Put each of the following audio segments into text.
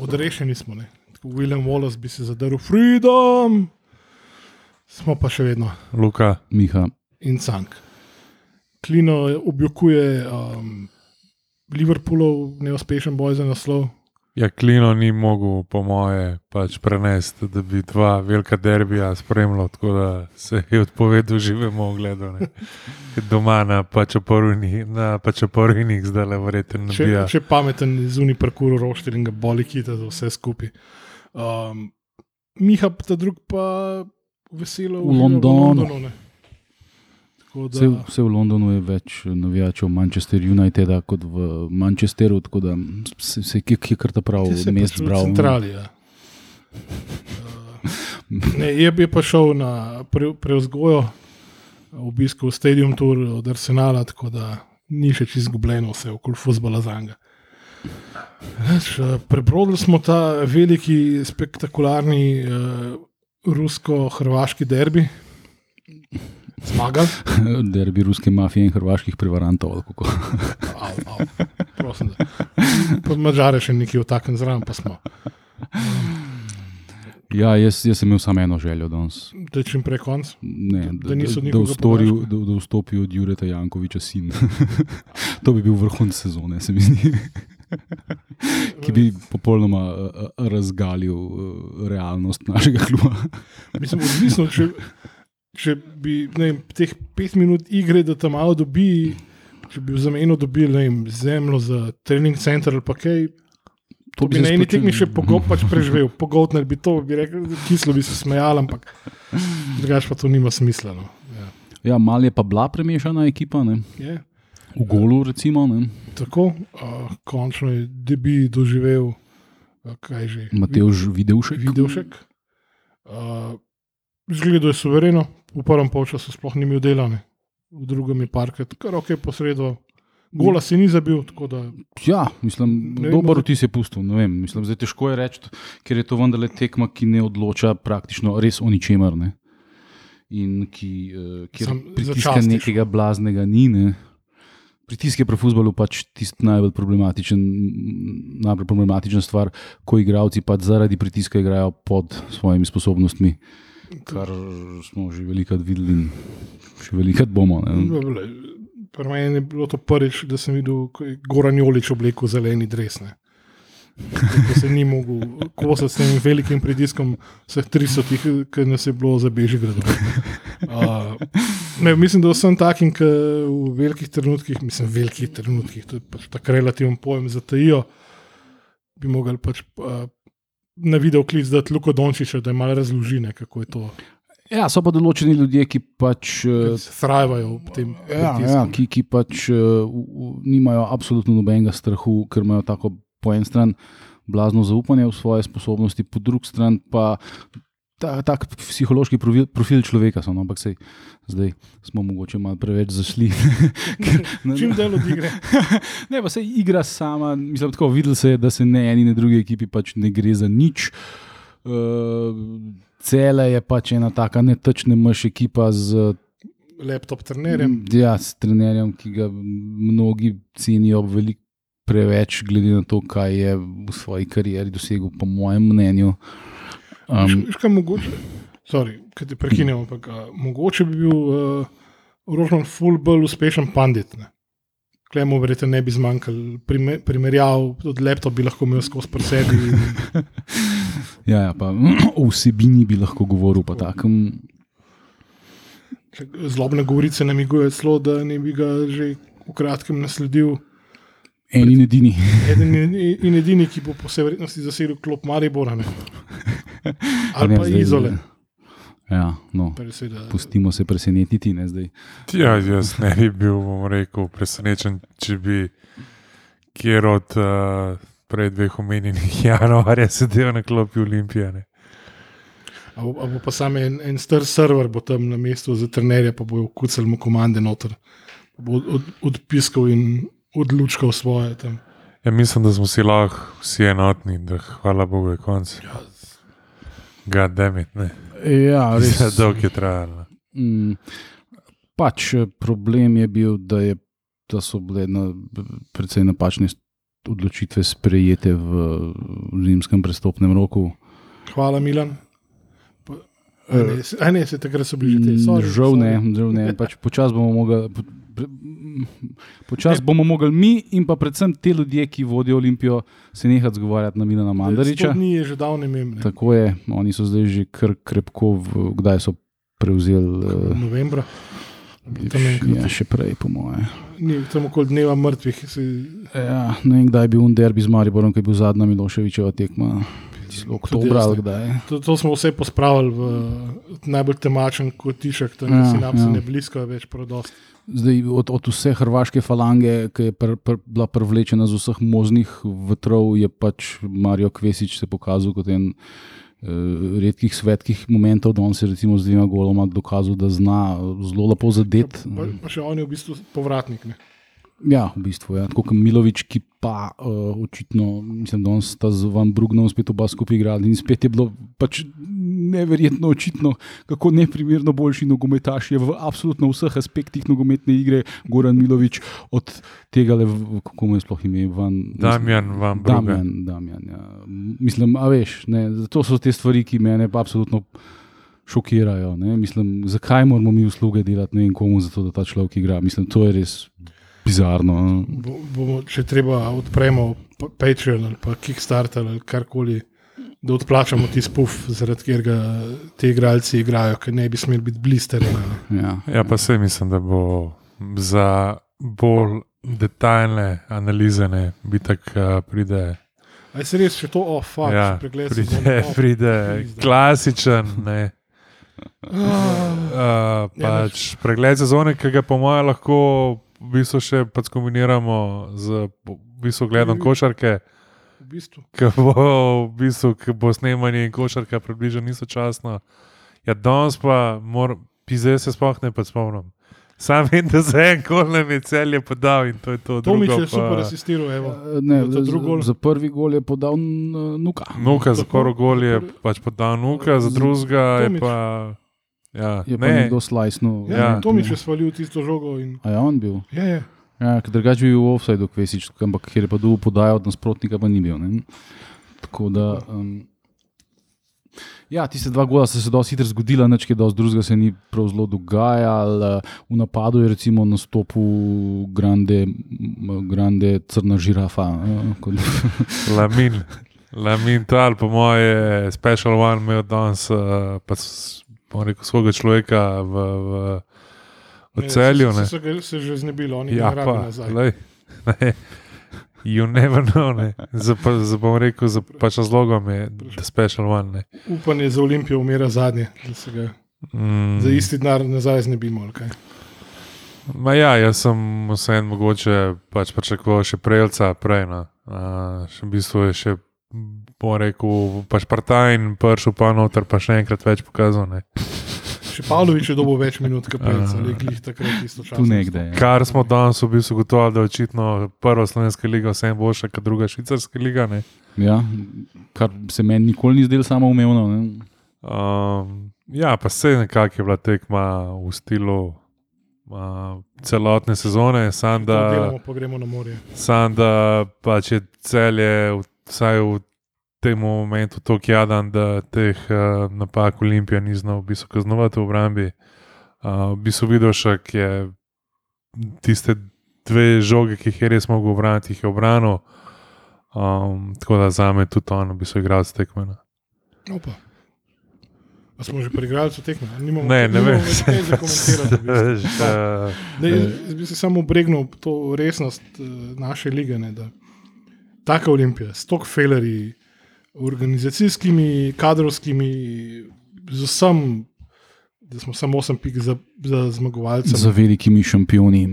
odrešeni smo. Ne. Tako William Wallace bi se zadrl, freedom, smo pa še vedno Luka, Miha. in cank. Klino objokuje um, Liverpoolov neuspešen boj za naslov. Ja, Klino ni mogel, po moje, pač prenesti, da bi dva velika derbija spremljal, tako da se je odpovedal živemu ogledu. ne. Doma na pačaporujnih, na pačaporujnih zdaj le verjetno Če, če pameten zunaj parkour roštir in ga boli kita za vse skupaj. Um, Miha pa ta drug pa veselo V uživa Londonu. Tako da, Vse, vse v Londonu je več navijačev Manchester Uniteda kot v Manchesteru, tako da se, se je kje kar ta prav Ti se mest pač v zbral. Centrali, ja. Ne, je, je pa šel na pre, preuzgojo, obiskal stadium tour od Arsenala, tako da ni še čisto izgubljeno vse okoli futbola za njega. Eh, Prebrodili smo ta veliki, spektakularni uh, rusko-hrvaški derbi. Zmagali, Derbi ruske mafije in hrvaških prevarantov. Au, au. prosim. da. Pa Mačare še nekaj v takem zraven, pa smo. Ja, jaz, jaz sem imel samo eno željo danes. Da čim prej konc. Ne, Da da, ustorijo, podaljšali? da, da vstopijo od Jureta Jankoviča sin. to bi bil vrhunec sezone, se mi zdi. Ki bi popolnoma razgalil realnost našega kluba. Mislim, odvisno, če, če bi ne vem, teh pet minut igre, da tam malo dobi, če bi v zameno dobil ne vem, zemljo za trening center ali pa kaj. To bi na eni tekmi še pogod pač preživel, pogotner bi to, bi rekel, kislo bi se smejal, ampak drugače pa to nima smisla. No. Ja. Ja, mal je pa bila premešana ekipa, ne? Je, v golu, recimo. Ne? tako, uh, končno je debi doživel, uh, kaj že. Mateož Videvšek. Videvšek. Uh, Zgledal je suvereno, v prvem polčasu sploh ni imel delane, v drugem je parket, kar ok, posredo. Gola si ni zabil, da Ja, mislim, vem, dober vtis je pustil. Mislim, zdaj težko je reči, ker je to vendarle tekma, ki ne odloča praktično res o ničemer. Ne? In ki, uh, kjer Sam pritiska nekega blaznega ni. Ne? Pritisk je pri futbalu pač tisti najbolj problematičen, najbolj problematična stvar, ko igravci pač zaradi pritiska igrajo pod svojimi sposobnostmi, kar smo že velikokrat videli in še velikokrat bomo. Ne? Pri meni je bilo to prvič, da sem videl, ko je Goran Jolič oblekel zeleni dres. ne. Ko se ni mogel kosati s tem velikim pritiskom vseh 300, ki nas je bilo za Bežigrad. Uh, ne, mislim, da vsem takim, ki v velikih trenutkih, mislim, velikih trenutkih, to je pač tako relativen pojem za tajijo, bi mogli pač uh, na video klic dati Luko Dončiča, da je malo razložine, kako je to. Ja, so pa določeni ljudje, ki pač. eh, Thrivajo v tem. Ja, pritisku. ja, ki, ki pač uh, nimajo absolutno nobenega strahu, ker imajo tako po eni strani blazno zaupanje v svoje sposobnosti, po drugi strani pa ta, tak psihološki profil, profil človeka. So, no, ampak sej, zdaj smo mogoče malo preveč zašli. ker, Čim del od igre. ne, pa se igra sama. Mislim, tako videl se je, da se ne eni, ne drugi ekipi pač ne gre za nič. Uh, Cele je pač ena taka netečna maš ekipa z Laptop trenerjem. Ja, s trenerjem, ki ga mnogi cenijo veliko preveč, glede na to, kaj je v svoji karieri dosegel, po mojem mnenju. Um, Um, Škaj mogoče, sorry, kaj te prekinem, ampak a, mogoče bi bil uh, Rožman ful bolj uspešen pandit. Ne? Klemo verjetno ne bi zmanjkalo prime, primerjav, od laptop bi lahko imel skozi pri sebi. in- ja, ja, pa o vsebini bi lahko govoril, pa takem. Zlobne govorice namigujejo celo, da ne bi ga že v kratkem nasledil. En in edini. Eden in- in edini, ki bo po vsej verjetnosti zasedel klop Maribora. Ali pa zdaj- izole. Ja, no, seveda- pustimo se presenetiti. Ne, zdaj. Ja, jaz ne bi bil, bom rekel, presenečen, če bi kjer od uh, prej dveh omenjenih januarja sedel na klopi Olimpijane. A bo, pa sam en, en star server bo tam na mestu za trenerja, pa bojo kucali mu komande noter. Pa Bo od, od, odpiskal in odlučkal svoje tam. Ja, mislim, da smo si lahko vsi enotni, da hvala Bogu je konc. Ja, God damn it, ne. Ja, res. Dolgo je trajalo. Mm, pač eh, problem je bil, da, je, da so bile na, precej napačne odločitve sprejete v zimskem prestopnem roku. Hvala, Milan. Pa- A ne, se- a ne, se takrat so bili že te. Sorry, Eh, žal sorry. ne, žal ne. Pač počasi bomo mogli. Počasi bomo mogli mi in pa predvsem te ljudje, ki vodijo Olimpijo, se nehati zgovarjati na Milana Mandariča. Dni je že davno imel, Tako je, oni so zdaj že kar krepko, v, kdaj so prevzeli. eh, novembra. Ja, še prej, po moje. Ni tam okoli dneva mrtvih. Si, Ja, ne vem, kdaj je bil derbi z Mariborom, ki je bil zadnja Miloševičeva tekma. Oktobra to, to smo vse pospravili v najbolj temačen kotiček, tam Ja, sinapsi ja. ja. ne blisko več prodost. Zdaj, od, od vse hrvaške falange, ki je pr, pr, bila privlečena z vseh možnih vetrov, je pač Marijo Kvesič se pokazal kot en uh, redkih svetkih momentov, da on se recimo z dvema goloma dokazal, da zna zelo lepo zadeti. Pa, pa še on je v bistvu povratnik. Ne? Ja, v bistvu je. Ja. Tako kot Milovič, ki pa uh, očitno, mislim, da sta z Van Brugnom spet oba skupaj igrali in spet je bilo pač neverjetno očitno, kako neprimerno boljši nogometaš je v absolutno vseh aspektih nogometne igre, Goran Milovič, od tega, le, kako mu je sploh ime, Van. Damjan vam Brugge. Damjan, Damjan, ja. Mislim, a veš, ne, to so te stvari, ki mene pa absolutno šokirajo. Ne. Mislim, zakaj moramo mi usluge delati ne vem komu, zato da ta človek igra. Mislim, to je res bizarno. no. Bo, bomo, če treba, odpremo pa- Patreon ali pa Kickstarter ali karkoli, da odplačamo ti spuf, zaradi katerega ti igralci igrajo, ker ne bi smeli biti blister. Ja. Ja, pa se mislim, da bo za bolj detaljne analize, ne, bi tako uh, pride. Aj se res, če to ofa, Ja, ja, pregled pride, pride pizda. klasičen. Ne, Uh, pač pregled sezone, ki ga po mojem lahko v bistvu še pač kombiniramo z v bistvu gledom košarke, v bistvu. ki bo, v bistvu, bo snemanje in košarka približno istočasno. Ja, danes pa, pizze se sploh ne pa spomnim. Sam vem, da za en kol nam je celje podal in to je to. Tomič drugo je super pa- asistiral, evo. Ne, Za drugi gol? za, za prvi gol je podal n- Nuka. Nuka za prvo gol je prvi- pač podal Nuka, za drugega je Tomič. Ja, Je pa ne, nekdo slajsnil. Ja, Ja. ja, Tomič je svalil tisto žogo. In, A je on bil? ja, ja. Ja, ker drugače bi bil v offsajdu, Kvesič, ampak ker je pa dobil podajo od nasprotnika, pa ni bil. Ne? Tako da. Um, ja, tiste dva gola so se dosti hitro zgodila, nič kaj dosti drugega se ni prav zelo dogajalo. V napadu je recimo nastopil grande, grande crna žirafa. eh, Lamin. Lamin Tal, po moje, special one imel danes, uh, pa rekel, svojega človeka v, v, v celju. Se, Ne. se, so ga- se že znebili, oni Ja, ne rabijo nazaj. lej, ne. You never know, ne. Za, pa, za, bom rekel, za pač razlogom je the special one. Ne. Upanje za Olimpijo umira zadnje, da se ga Mm. za isti denar nazaj znebimo. Ma ja, jaz sem vseeno mogoče pač pričakoval še prejca prej. No. Uh, še v bistvu je še, bom rekel, pač partajn, pršel pa noter, pa še enkrat več pokazal. Ne. Še Pavlović je dobil več minut, kot prej, ali glih takrat isto čas. Tu nekde. Ja. Kar smo danes v bistvu gotovili, da je očitno prva slovenska liga vsem boljša kot druga švicarska liga. Ne. Ja, kar se meni nikoli ni zdelo samoumevno. ne. Um, ja, pa se nekako je bila tekma v stilu uh, celotne sezone, samo Da da, delamo, pa gremo na morje. sam, da pač je celje, v- vsaj v tem momentu, tako jadan, da teh uh, napak Olimpija ni znal v bistvu kaznovati v obrambi. Uh, v bistvu Vidošek je tiste dve žoge, ki jih je res mogel obraniti, jih je obranil. Um, tako da za me tudi on, v bistvu, igralec tekme. no. Opa. A smo že preigrali to tekmo? Nimamo, Ne, ne vem. kaj za komentirati, uh, Ne, jaz bi se samo obregnil to resnost eh, naše lige. Ne, da, taka olimpija, s toliko felerji, organizacijskimi, kadrovskimi, z vsem, da smo samo 8 pik za, za zmagovalce. Za velikimi šampioni.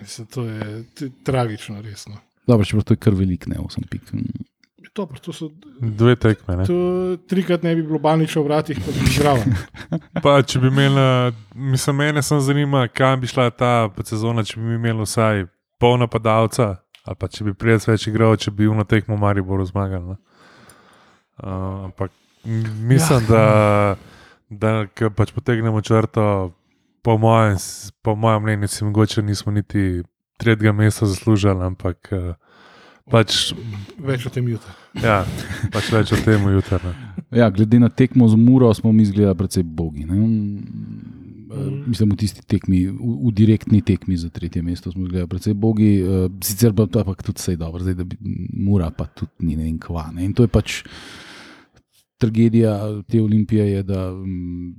Mislim, to je tragično, resno. Dobro, čeprav to je kar velik, ne 8 pik. Mm. To, so, dve tekme. Ne? to, trikrat ne bi bilo baniča v vratih, pa bi zraven. Pa, če bi imela, mislim, mene samo zanima, kam bi šla ta sezona, če bi imeli vsaj pol napadalca, ali pa če bi prijec več igral, če bi uno tekmo Mariboru zmagali. no. Uh, ampak mislim, ja. da, da ko pač potegnemo črto, po mojem, po mojem mnenju, si mogoče nismo niti tretjega mesta zaslužili, ampak uh, Pač, Več o tem jutri. ja, pač več o tem jutri. ne. Ja, glede na tekmo z Muro, smo mi izgledali precej bogi. Ne? Mm. Mislim, v tisti tekmi, v, v direktni tekmi za tretje mesto smo izgledali precej bogi, eh, sicer pa to je pa tudi vse dobro, zdaj da bi Mura pa tudi ni ne vem kva. Ne? In to je pač tragedija te olimpije, je, da mm,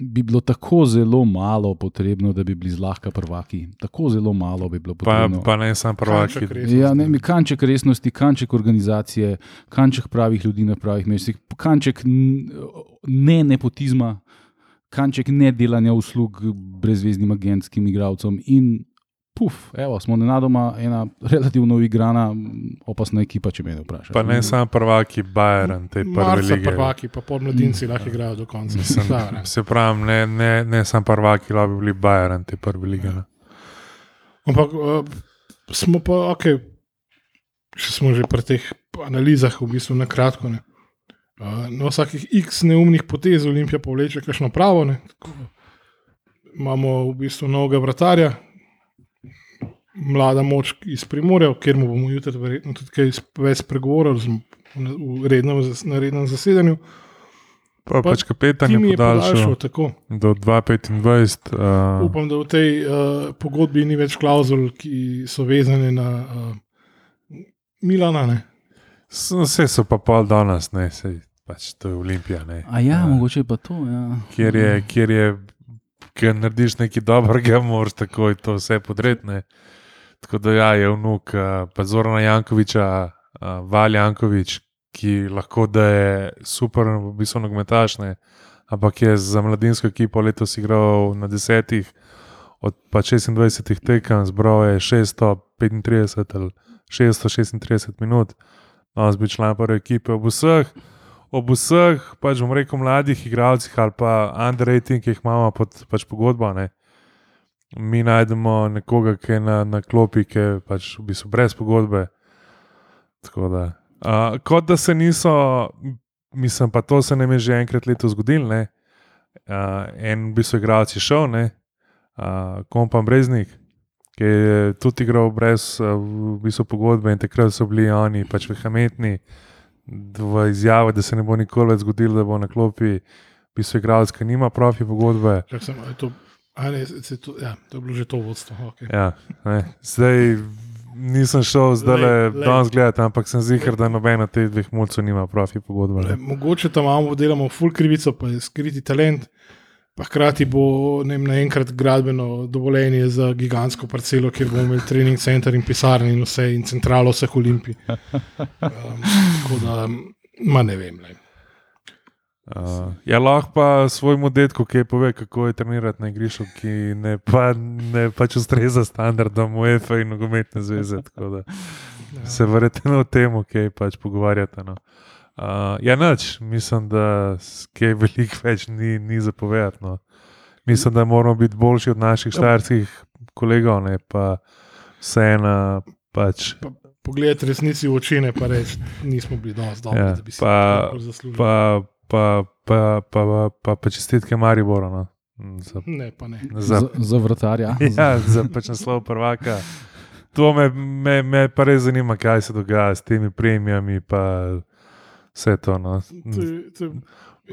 bi bilo tako zelo malo potrebno, da bi bili zlahka prvaki. Tako zelo malo bi bilo Pa, potrebno. pa ne samo prvaki. Kanček resnosti. Ja, ne, mi kanček resnosti, kanček organizacije, kanček pravih ljudi na pravih mestih, kanček ne nepotizma, kanček ne delanja uslug brezvezdnim agentskim igralcem. In puf, evo, smo nenadoma ena relativno igrana, opasna ekipa, če me ne vprašaš. Pa ne samo prvaki, Bayern, te prve lige. prvaki, pa podmladinci lahko igrajo do konca. Mislim, Da, ne. se pravi, ne, ne, ne samo prvaki, lahko bi bili Bayern, te prve lige. ne. Ampak uh, smo pa, ok, če smo že pri teh analizah, v bistvu na kratko. Ne. Uh, na vsakih x neumnih potez Olimpija povleče kakšno pravo. Ne. Tako, imamo v bistvu novega vratarja, mlada moč iz Primorja, kjer mu bomo jutri verjetno tudi kaj več pregovorili v rednem, na rednem zasedanju. Pa, Pa pač kapetan je je podaljšal podaljšal tako. do 2025. Uh, Upam, da v tej uh, pogodbi ni več klauzul, ki so vezane na uh, Milana. Ne? Vse so pa pol danes, ne, sej, pač to je Olimpija. Ne. A ja, Ja. mogoče pa to. Ja. Kjer je, kjer je, ker narediš nekaj dobrega, moraš takoj to vse podreti. Tako da ja, je vnuk, pa Zorana Jankoviča, Val Jankovič, ki lahko da je super, v bistvu nogometaš, ne, ampak je za mladinsko ekipo letos igral na desetih, od pa 26 tekem, zbral je 635 ali 636 minut, danes bi član prve ekipe ob vseh. Ob vseh, pač bom rekel, mladih igralcih ali pa underrating, ki jih imamo pod pač pogodbo, ne. mi najdemo nekoga, ki je na, na klopi, ki je pač v bistvu brez pogodbe. Tako da. Uh, kot da se niso, mislim pa to se nam je že enkrat leto zgodilo. Uh, en v bistvu igralec je šel, ne, uh, kompan Breznik, ki je tudi igral brez uh, v bistvu pogodbe in takrat so bili oni pač vehementni v izjavi, da se ne bo nikoli več zgodilo, da bo na klopi bistvu igralec, ki nima profi pogodbe. Sem, to, ne, se to, ja, to je bilo že to vodstvo. Okay. Ja, ne. Zdaj nisem šel zdaj le danes gledati, ampak sem zihar, da noben od teh dveh mulcev nima profi pogodbe. Le, mogoče tam imamo, delamo full krivico, pa je skriti talent. Pa hkrati bo vem, naenkrat gradbeno dovoljenje za gigantsko parcelo, kjer bomo imeli trening center in pisarne in vse, in centralo vseh olimpij. Um, tako da, ma ne vem. Le. Uh, ja, lahko pa svojemu detku, ki je pove, kako je trenirati na igrišču, ki ne, pa, ne pač ustreza standardom UEFA in nogometne zveze. Tako da Ja. se verjetno o tem, ki pač pogovarjate. No. Uh, ja, noč, mislim, da s- kaj veliko več ni, ni zapovedati. No. Mislim, da moramo biti boljši od naših štajerskih kolegov, ne pa vseeno. Pač, Poglejte resnici v oči, ne pa reči, nismo bili dovolj dobri, Ja, da bi si pa- to zaslužili. pa, pa, pa, pa, pa, pa, pa čestitke Mariboru. No. Za, Ne, pa ne. za, Za, za vratarja. ja, za pač naslov prvaka. To me, me, me pa res zanima, kaj se dogaja s temi premijami. Pa vse to. No. To, je- to,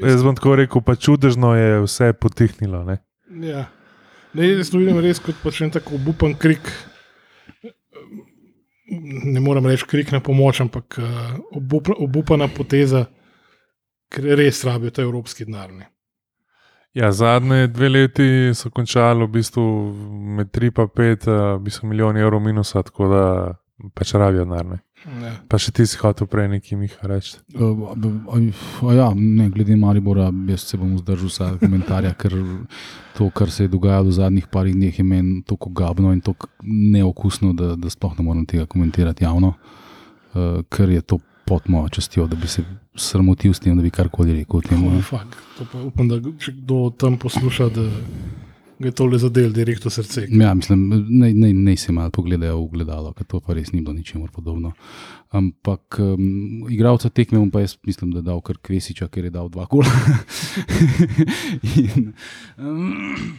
Jaz bom tako rekel, pa čudežno je vse potihnilo. Ne? Ja. Ne, jaz to vidim res kot pač en tako obupan krik. Ne morem reči krik na pomoč, ampak uh, obup, obupana poteza, ker res rabijo ta evropski denar. ne. Ja, zadnje dve leti so končali v bistvu med 3 in 5 v bistvu milijon evrov minusa, tako da pač rabijo denar. ne. Ja. Pa še ti si hotel prej nekaj Miha reči. Uh, a, a ja, ne, glede Maribora, jaz se bom vzdržal vsega komentarja, ker to, kar se je dogajalo v zadnjih parih dneh, je meni tako gabno in tako neokusno, da, da sploh ne morem tega komentirati javno, uh, ker je to pod mojo častjo, da bi se sramotil s tem, da bi karkoli rekel tem. Oh, fuck. Upam, da če kdo tam posluša, da je tole zadel direktno srce. Ja, mislim, naj, naj, naj se malo pogledajo v gledalo, ker to pa res ni bilo ničemur podobno. Ampak um, igralca tekme bom pa jaz mislim, da je dal kar Kvesiča, ker je dal dva gola. In, um,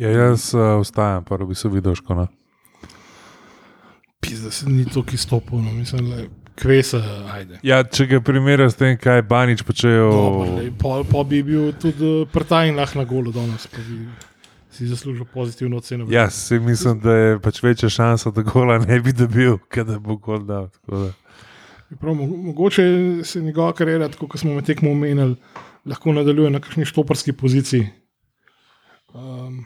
Ja, jaz uh, ostajam, pa bi se videl škoda. Pizda, se ni to, ki stopil. No. Mislim, da kvesa, ajde. Ja, če ga primerjaš s tem, kaj Banič počejo. Dobar, lej, po, po bi bil tudi prtajn lahko na golu danes, pa bi si zaslužil pozitivno oceno. Ja, si mislim, da je pač večja šansa, da gola ne bi dobil, kada bo gol dal. da. Prav, mo- mogoče se njegova karjera, tako kot smo med tekmo omenili, lahko nadaljuje na kakšni štoparski poziciji. Um,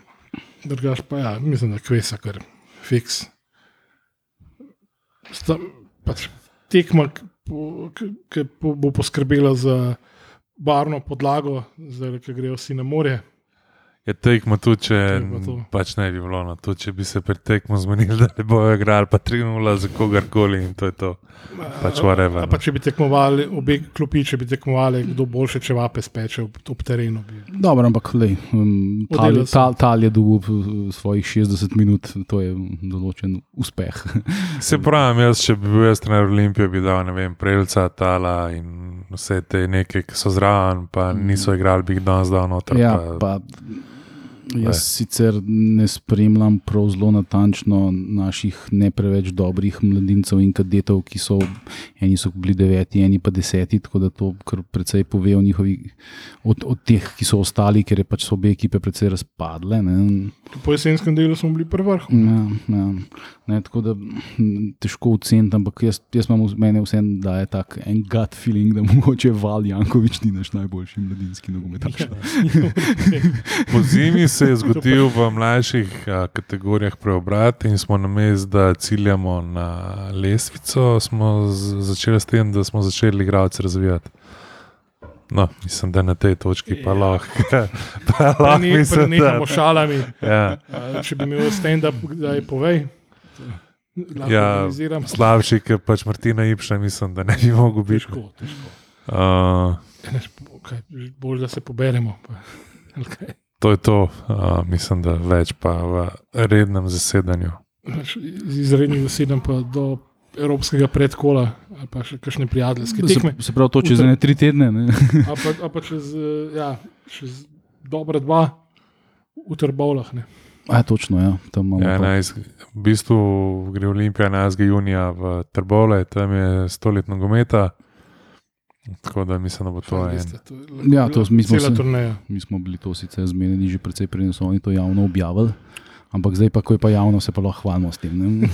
Drugač pa ja, mislim, da kvesa, kar fiks. Sta, pač tekma, ki bo poskrbela za barvno podlago, zdaj, ki grejo vsi na morje. Je tekmo tudi, če to. pač ne bi bilo. No. Tudi, če bi se pred tekmo zmenili, da ne bojo igrali, pa 3-0 za kogarkoli in to je to. Pač whatever, a pa če bi tekmovali, obe klopi, če bi tekmovali, kdo boljše čevape speče ob, ob terenu. Bi. Dobro, ampak lej, um, tal, tal, tal je dobil uh, svojih 60 minut, to je določen uspeh. Se pravi, jaz, če bi bil jaz trener Olimpije, bi dal ne vem, Prelca, Tala in vse te neke, ki so zraven, pa niso igrali, bi jih danes dal noter. ja, pa, pa, jaz sicer ne spremljam prav zelo natančno naših ne preveč dobrih mladincev in kadetov, ki so, eni so bili deveti, eni pa deseti, tako da to precej pove o njihovih, od, od teh, ki so ostali, ker je pač so obe ekipe precej razpadle. Ne. Po jesenskem delu smo bili pri vrhu. Ja, ja. Ne, tako da težko oceniti, ampak jaz, jaz imam v meni vse, da je tak en gut feeling, da mogoče Val Jankovič ni naš najboljši mladinski nogometaš. po zimi se je zgodil v mlajših a, kategorijah preobrat in smo na mestu, da ciljamo na lestvico, smo začeli s tem, da smo začeli igralce razvijati. No, mislim, da na tej točki pa Ja. lahko. Pa lahko Ne, mislim, da, nehamo šalami. ja. A, Če bi imel stand-up, da je povej. Lahko Ja. Slabši, kot pač Martina Ipša, mislim, da ne bi mogel biti. Težko, težko. Uh, Okay, bolj, da se poberemo. Pa. kaj. To je to, uh, mislim, da več pa v rednem zasedanju. Z izrednim zasedam pa do evropskega predkola, ali pa še kakšne prijateljske tekme. Se, se pravi, to čez ne tri tedne. Ne? A pa, a pa čez, eh, ja, čez dobra dva v Trbovlah. ne. A, točno, ja. Tam imamo Ja, pa- 11, v bistvu gre Olimpija 11. junija v Trbole, tam je stoletno gometa. Tako da mislim, da bo to Fajn, en. veste, to je Ja, to mi smo cela se- turneja. Mi smo bili to sicer zmenjeni že precej preden so oni to javno objavili. Ampak zdaj, pa, ko je pa javno, se pa lahko hvalimo s tem. ne.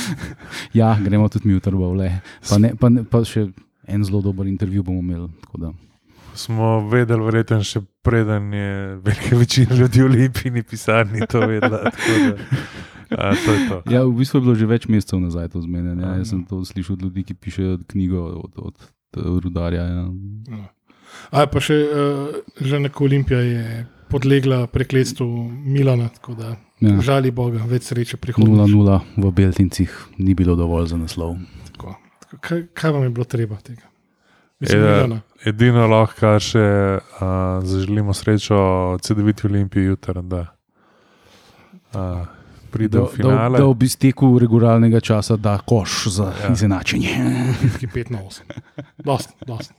ja, gremo tudi mi v Trbovle. Pa, ne, pa, ne, pa še en zelo dober intervju bomo imeli. tako da. Smo vedeli, verjetno še preden je velika večina ljudi v Olimpijini pisarni to vedela. tako Da, a, to je to. Ja, v bistvu je bilo že več mesecev nazaj to zmenjeno. Ja. Jaz sem to slišal od ljudi, ki pišejo knjigo od, od rudarja. Ja. Ja. A pa še uh, Žena Olimpija je podlegla prekletstvu Milana, tako da Ja. žali Boga, več sreče prihodnje. 0-0 v Beltincih ni bilo dovolj za naslov. Tako. Tako, kaj, kaj vam je bilo treba tega? Mislim. Milana. Edino lahko, kar še uh, zaželimo srečo CD-viti Olimpiji jutri, da uh, pride Da, v da, finale. da ob izteku regularnega časa da koš za Ja. izenačenje. Ki 5 na 8. Dost, dost.